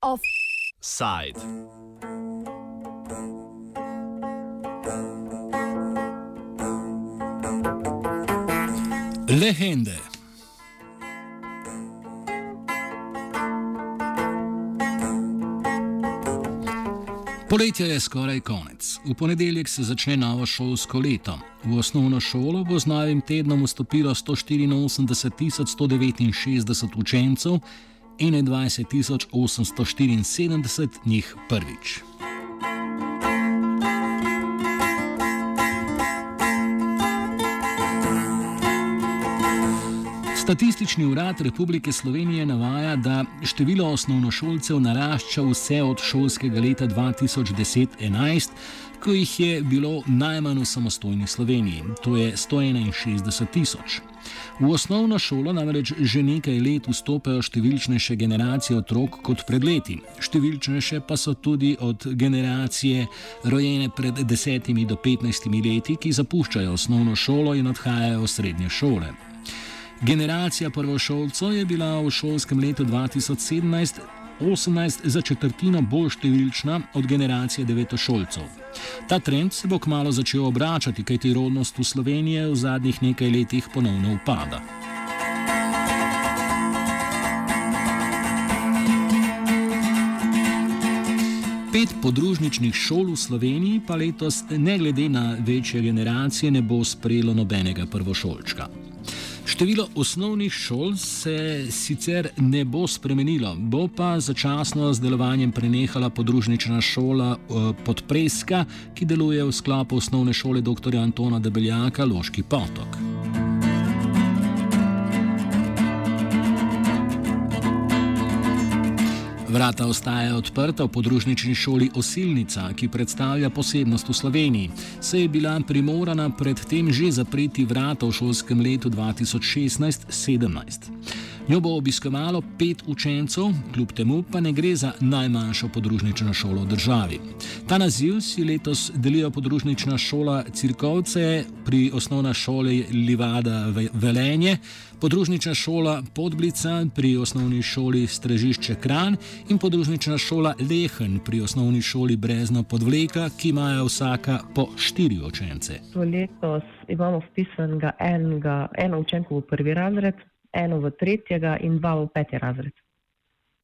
Offside. Legende. Poletje je skoraj konec. V ponedeljek se začne novo šolsko leto. V osnovno šolo bo z novim tednom vstopilo 184.169 učencev, 21.874 njih prvič. Statistični urad Republike Slovenije navaja, da število osnovnošolcev narašča vse od šolskega leta 2010-2011, ko jih je bilo najmanj v samostojni Sloveniji, to je 161 tisoč. V osnovno šolo namreč že nekaj let vstopajo številčnejše generacije otrok kot pred leti. Številčnejše pa so tudi od generacije rojene pred 10 do 15 leti, ki zapuščajo osnovno šolo in odhajajo v srednje šole. Generacija prvošolcev je bila v šolskem letu 2017-18 za četrtino bolj številčna od generacije devetošolcev. Ta trend se bo kmalo začel obračati, kajti rodnost v Sloveniji v zadnjih nekaj letih ponovno upada. Pet podružničnih šol v Sloveniji pa letos, ne glede na večje generacije, ne bo sprejelo nobenega prvošolčka. Število osnovnih šol se sicer ne bo spremenilo, bo pa začasno z delovanjem prenehala podružnična šola eh, Podpreska, ki deluje v sklopu osnovne šole dr. Antona Debeljaka Loški potok. Vrata ostajajo odprta v podružnični šoli Osilnica, ki predstavlja posebnost v Sloveniji. Se je bila primorana predtem že zapreti vrata v šolskem letu 2016-2017. Njo bo obiskovalo pet učencev, kljub temu pa ne gre za najmanjšo podružnično šolo v državi. Ta naziv si letos delijo podružnična šola Cirkovce pri osnovna šoli Livada Velenje, podružnična šola Podblica pri osnovni šoli Strežišče Kran in podružnična šola Lehen pri osnovni šoli Brezno Podvleka, ki imajo vsaka po štiri učence. To letos imamo vpisanega enega, eno učenko v prvi razred, eno v tretjega in dva v peti razred.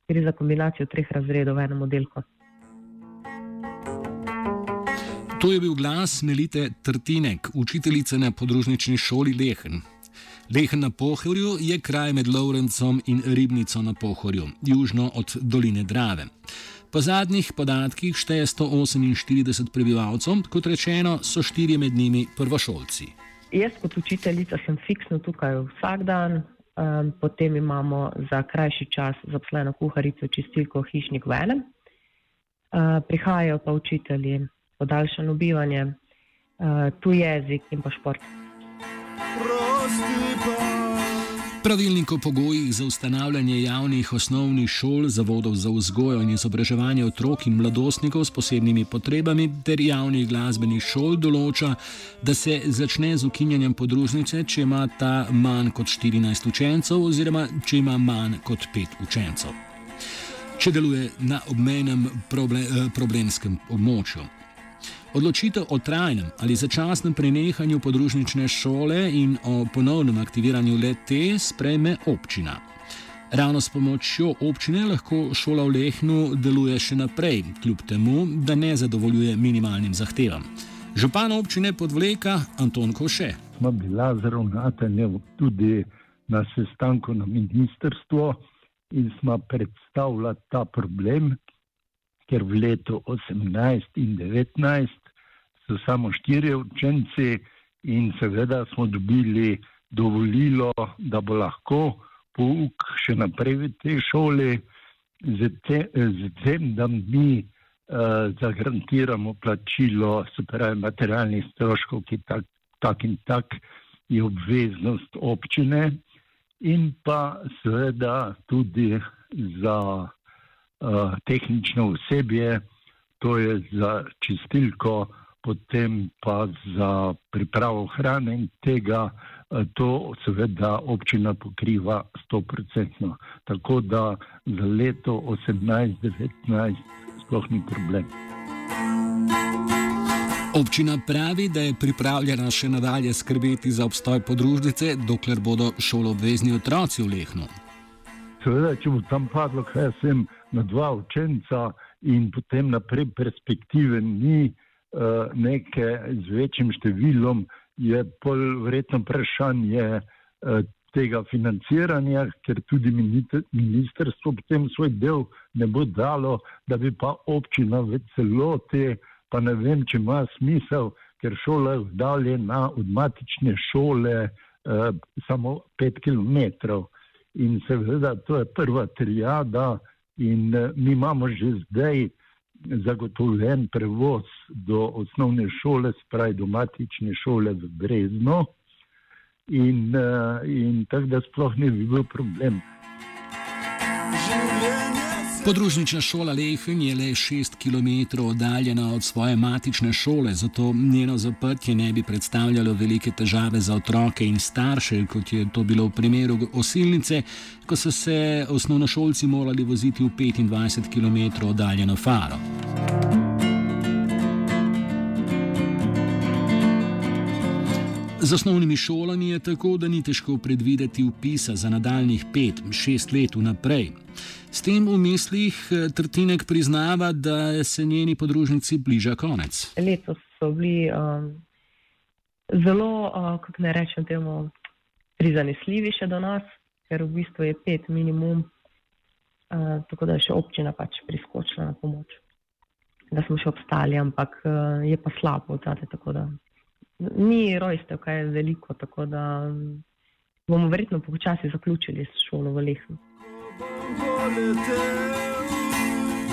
Gre za kombinacijo treh razredov v enem oddelku. To je bil glas Melite Trtinek, učiteljice na podružnični šoli Lehen. Lehen na Pohorju je kraj med Lovrencom in Ribnico na Pohorju, južno od doline Drave. Po zadnjih podatkih šteje 148 prebivalcev, kot rečeno, so štirje med njimi prvošolci. Jaz kot učiteljica sem fiksno tukaj vsak dan, um, potem imamo za krajši čas zaposleno kuharico, čistilko, hišnik v enem. Uh, prihajajo pa učitelji, podaljšano bivanje, uh, tu jezik in pa šport. Pravilnik o pogojih za ustanavljanje javnih osnovnih šol, zavodov za vzgojo in izobraževanje otrok in mladostnikov s posebnimi potrebami ter javnih glasbenih šol določa, da se začne z ukinjanjem podružnice, če ima ta manj kot 14 učencev oziroma če ima manj kot 5 učencev. Če deluje na obmejnem problem, problemskem območju. Odločitev o trajnem ali začasnem prenehanju podružnične šole in o ponovnem aktiviranju lete sprejme občina. Ravno s pomočjo občine lahko šola v Lehnu deluje še naprej, kljub temu, da ne zadovoljuje minimalnim zahtevam. Župan občine podvleka Anton Koše. Smo bila zravnatelja tudi na sestanku na ministrstvu in smo predstavljali ta problem, ker v letu 18 in 19 so samo štiri učenci in seveda smo dobili dovolilo, da bo lahko pouk še naprej v tej šoli, z tem, da mi uh, zagarantiramo plačilo, se pravi, materialnih stroškov, ki tak, tak in tak je obveznost občine. In pa seveda tudi za uh, tehnično osebje, to je za čistilko, potem pa za pripravo hrane in tega, eh, to seveda občina pokriva 100%. Tako da za leto 18-19 sploh ni problem. Občina pravi, da je pripravljena še nadalje skrbeti za obstoj podružnice, dokler bodo šoloobvezni otroci v Lehnu. Seveda, če bo tam padlo, kaj sem na dva učenca in potem naprej perspektive ni neke z večjim številom, je vredno vprašanje uh, tega financiranja, ker tudi ministrstvo potem svoj del ne bo dalo, da bi pa občina v celoti pa ne vem, če ima smisel, ker šola je oddaljena od matične šole eh, samo pet km. In seveda, to je prva trijada, in eh, mi imamo že zdaj zagotovljen prevoz do osnovne šole, spravi do matične šole v Brezno. In, eh, in tako da sploh ne bi bil problem. Podružnična šola Lehen je le 6 km oddaljena od svoje matične šole, zato njeno zaprtje ne bi predstavljalo velike težave za otroke in starše, kot je to bilo v primeru osilnice, ko so se osnovnošolci morali voziti v 25 km oddaljeno faro. Z osnovnimi šolami je tako, da ni težko predvideti upisa za nadaljnih 5-6 let vnaprej. S tem v mislih eh, Trtinek priznava, da se njeni podružnici bliža konec. Letos so bili um, zelo, uh, kako ne rečem, temu, prizanesljivi še do nas, ker v bistvu je pet minimum, uh, tako da je še občina pač priskočila na pomoč. Da smo še obstali, ampak uh, je pa slabo, zate, tako da ni rojstev, kaj je veliko, tako da bomo verjetno počasi zaključili s šolo v Lehnu.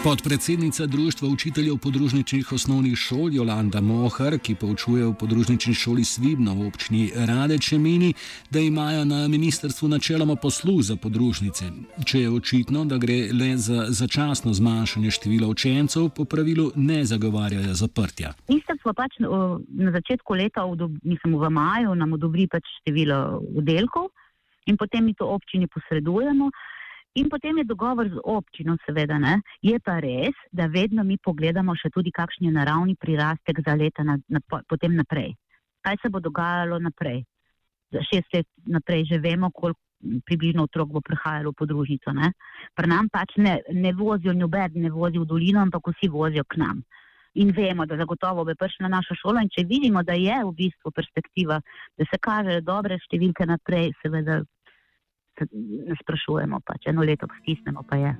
Podpredsednica Društva učiteljev podružničnih osnovnih šol Jolanda Mohar, ki poučuje v podružnični šoli Svibno v občini Radeče, meni, da imajo na ministrstvu načeloma posluh za podružnice. Če je očitno, da gre le za začasno zmanjšanje števila učencev, po pravilu ne zagovarjajo zaprtja. Ministrstvo pač na začetku leta, mislim v maju, nam odobri pač število oddelkov in potem mi to občini posredujemo. In potem je dogovor z občino, seveda, ne? je pa res, da vedno mi pogledamo še tudi, kakšen je naravni prirastek za leta na, na, potem naprej. Kaj se bo dogajalo naprej? Za šest let naprej že vemo, koliko približno otrok bo prihajalo v podružnico. Pri nam pač ne, ne vozijo, noben ne vozi v dolino, ampak vsi vozijo k nam. In vemo, da zagotovo bo prišla na našo šolo. In če vidimo, da je v bistvu perspektiva, da se kažejo dobre številke naprej, seveda ne sprašujemo, pa če eno leto stisnemo, pa je.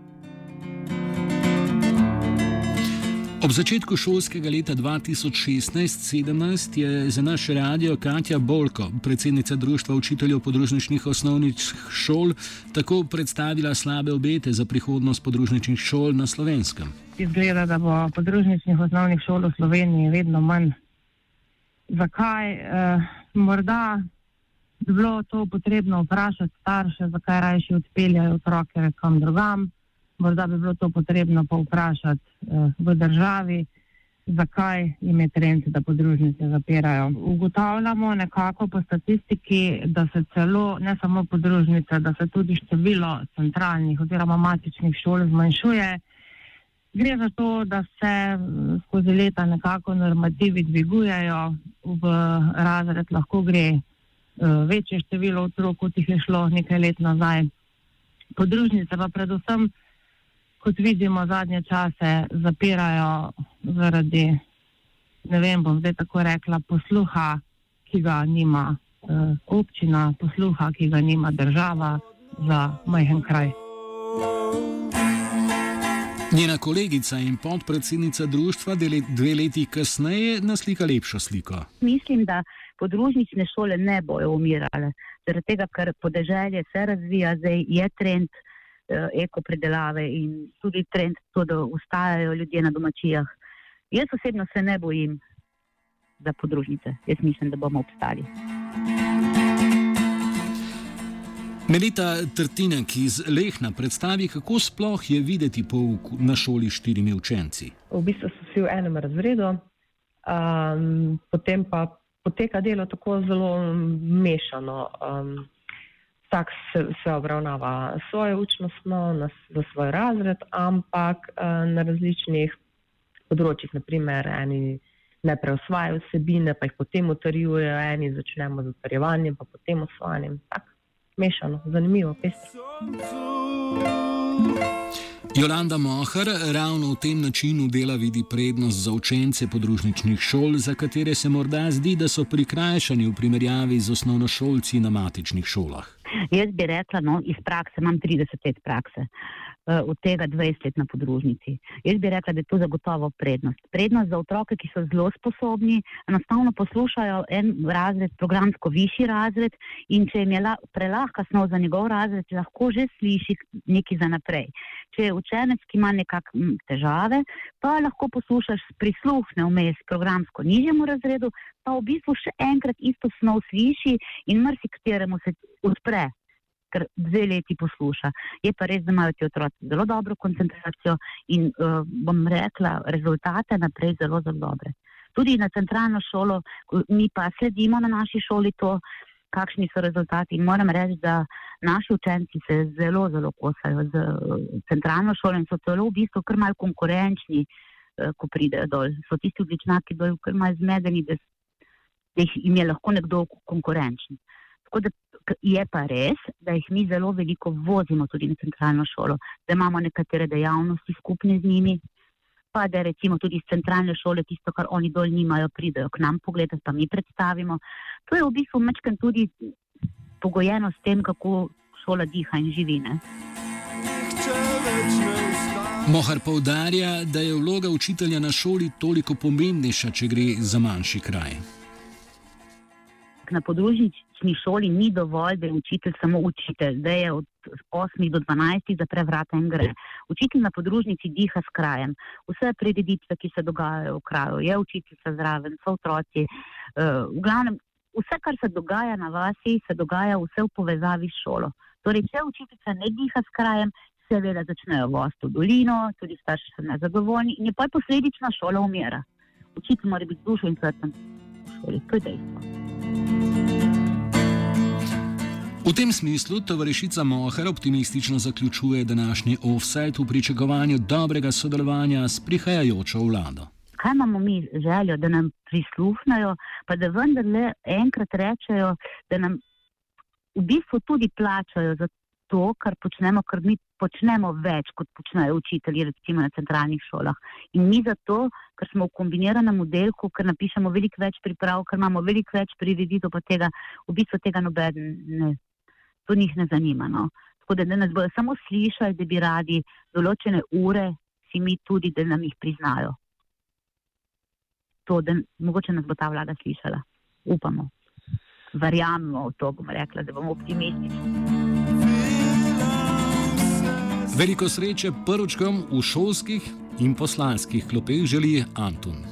Ob začetku šolskega leta 2016-2017 je za naš radio Katja Bolko, predsednica Društva učiteljev podružničnih osnovnih šol, tako predstavila slabe obete za prihodnost podružničnih šol na slovenskem. Izgleda, da bo podružničnih osnovnih šol v Sloveniji vedno manj. Zakaj? Eh, morda bi bilo to potrebno vprašati starše, zakaj rajši odpeljajo otroke kam drugam. Morda bi bilo to potrebno pa vprašati eh, v državi, zakaj jim je trend, da podružnice zapirajo. Ugotavljamo nekako po statistiki, da se celo, ne samo podružnice, da se tudi število centralnih oziroma matičnih šol zmanjšuje. Gre za to, da se skozi leta nekako normativi dvigujejo, v razred lahko gre Eh, večje število otrok, kot jih je šlo nekaj let nazaj. Podružnice pa predvsem, kot vidimo, zadnje čase zapirajo zaradi, ne vem, bom zdaj tako rekla, posluha, ki ga nima eh, občina, posluha, ki ga nima država za majhen kraj. Njena kolegica in podpredsednica društva dve leti kasneje naslika lepšo sliko. Mislim, da podružnične šole ne bojo umirale. Zaradi tega, ker podeželje se razvija, zdaj je trend eh, ekopredelave in tudi trend to, da ustajajo ljudje na domačijah. Jaz osebno se ne bojim za podružnice. Jaz mislim, da bomo obstali. Melita Trtinek iz Lehna predstavi, kako sploh je videti pouk na šoli s štirimi učenci. V bistvu so vsi v enem razredu, Um, potem pa poteka delo tako zelo mešano. Um, vsak se, se obravnava svojo učno snov za svoj razred, ampak uh, na različnih področjih, naprimer, eni ne preosvajajo vsebine, pa jih potem utrjujejo, eni začnemo z utrjevanjem, pa potem osvajanjem. Tako mešano, zanimivo, pestro. Jolanda Mohar ravno v tem načinu dela vidi prednost za učence podružničnih šol, za katere se morda zdi, da so prikrajšani v primerjavi z osnovnošolci na matičnih šolah. Jaz bi rekla, no, iz prakse, imam 30 let prakse. Eh, od tega 20 let na podružnici. Jaz bi rekla, da je to zagotovo prednost. Prednost za otroke, ki so zelo sposobni, enostavno poslušajo en razred, programsko višji razred in če jim je prelahka snov za njegov razred, lahko že sliši nekaj za naprej. Če je učenec, ki ima nekakšne težave, pa lahko poslušaš prisluhne vmes programsko nižjemu razredu, pa v bistvu še enkrat isto snov sliši in mrsikateremu se odpre ker dve leti posluša. Je pa res, da imajo ti otroci zelo dobro koncentracijo in uh, bom rekla, rezultate naprej zelo, zelo dobre. Tudi na centralno šolo, mi pa sledimo na naši šoli to, kakšni so rezultati. In moram reči, da naši učenci se zelo, zelo kosajo z uh, centralno šolo in so celo v bistvu kar mal konkurenčni, uh, ko pridejo dol. So tisti odličnaki dol kar mal zmedeni, da, da jim je lahko nekdo konkurenčen. Tako da je pa res, da jih mi zelo veliko vozimo tudi na centralno šolo, da imamo nekatere dejavnosti skupne z njimi, pa da recimo tudi iz centralne šole tisto, kar oni dol nimajo, pridejo k nam pogledati, pa mi predstavimo. To je v bistvu mečken tudi pogojeno s tem, kako šola diha in živi. Ne? Mohar poudarja, da je vloga učitelja na šoli toliko pomembnejša, če gre za manjši kraj. Na podružnici osmi šoli ni dovolj, da je učitelj samo učitelj, da je od 8 do 12 zapre vrata in gre. Učitelj na podružnici diha s krajem. Vse prireditve, ki se dogajajo v kraju, je učiteljica zraven, so otroci. Uh, v glavnem, vse, kar se dogaja na vasi, se dogaja vse v povezavi s šolo. Torej, če učiteljica ne diha s krajem, seveda začnejo vosti v dolino, tudi starši so nezadovoljni in je pa posledična šola umira. Učitelj mora biti dušo in srcem šoli, to je dejstvo. V tem smislu tovarišica Mohar optimistično zaključuje današnji offset v pričakovanju dobrega sodelovanja s prihajajočo vlado. Kaj imamo mi željo, da nam prisluhnajo, pa da vendarle enkrat rečejo, da nam v bistvu tudi plačajo za to, kar počnemo, ker mi počnemo več, kot počnejo učitelji, recimo na centralnih šolah. In mi zato, ker smo v kombiniranem modelu, ker napišemo veliko več priprav, ker imamo veliko več prireditev, pa tega v bistvu tega noben ne to njih ne zanima. No. Tako da, da nas bodo samo slišali, da bi radi določene ure, si mi tudi, da nam jih priznajo. To, da mogoče nas bo ta vlada slišala. Upamo. Verjamemo v to, bom rekla, da bomo optimistični. Veliko sreče prvočkom v šolskih in poslanskih klopeh želi Antun.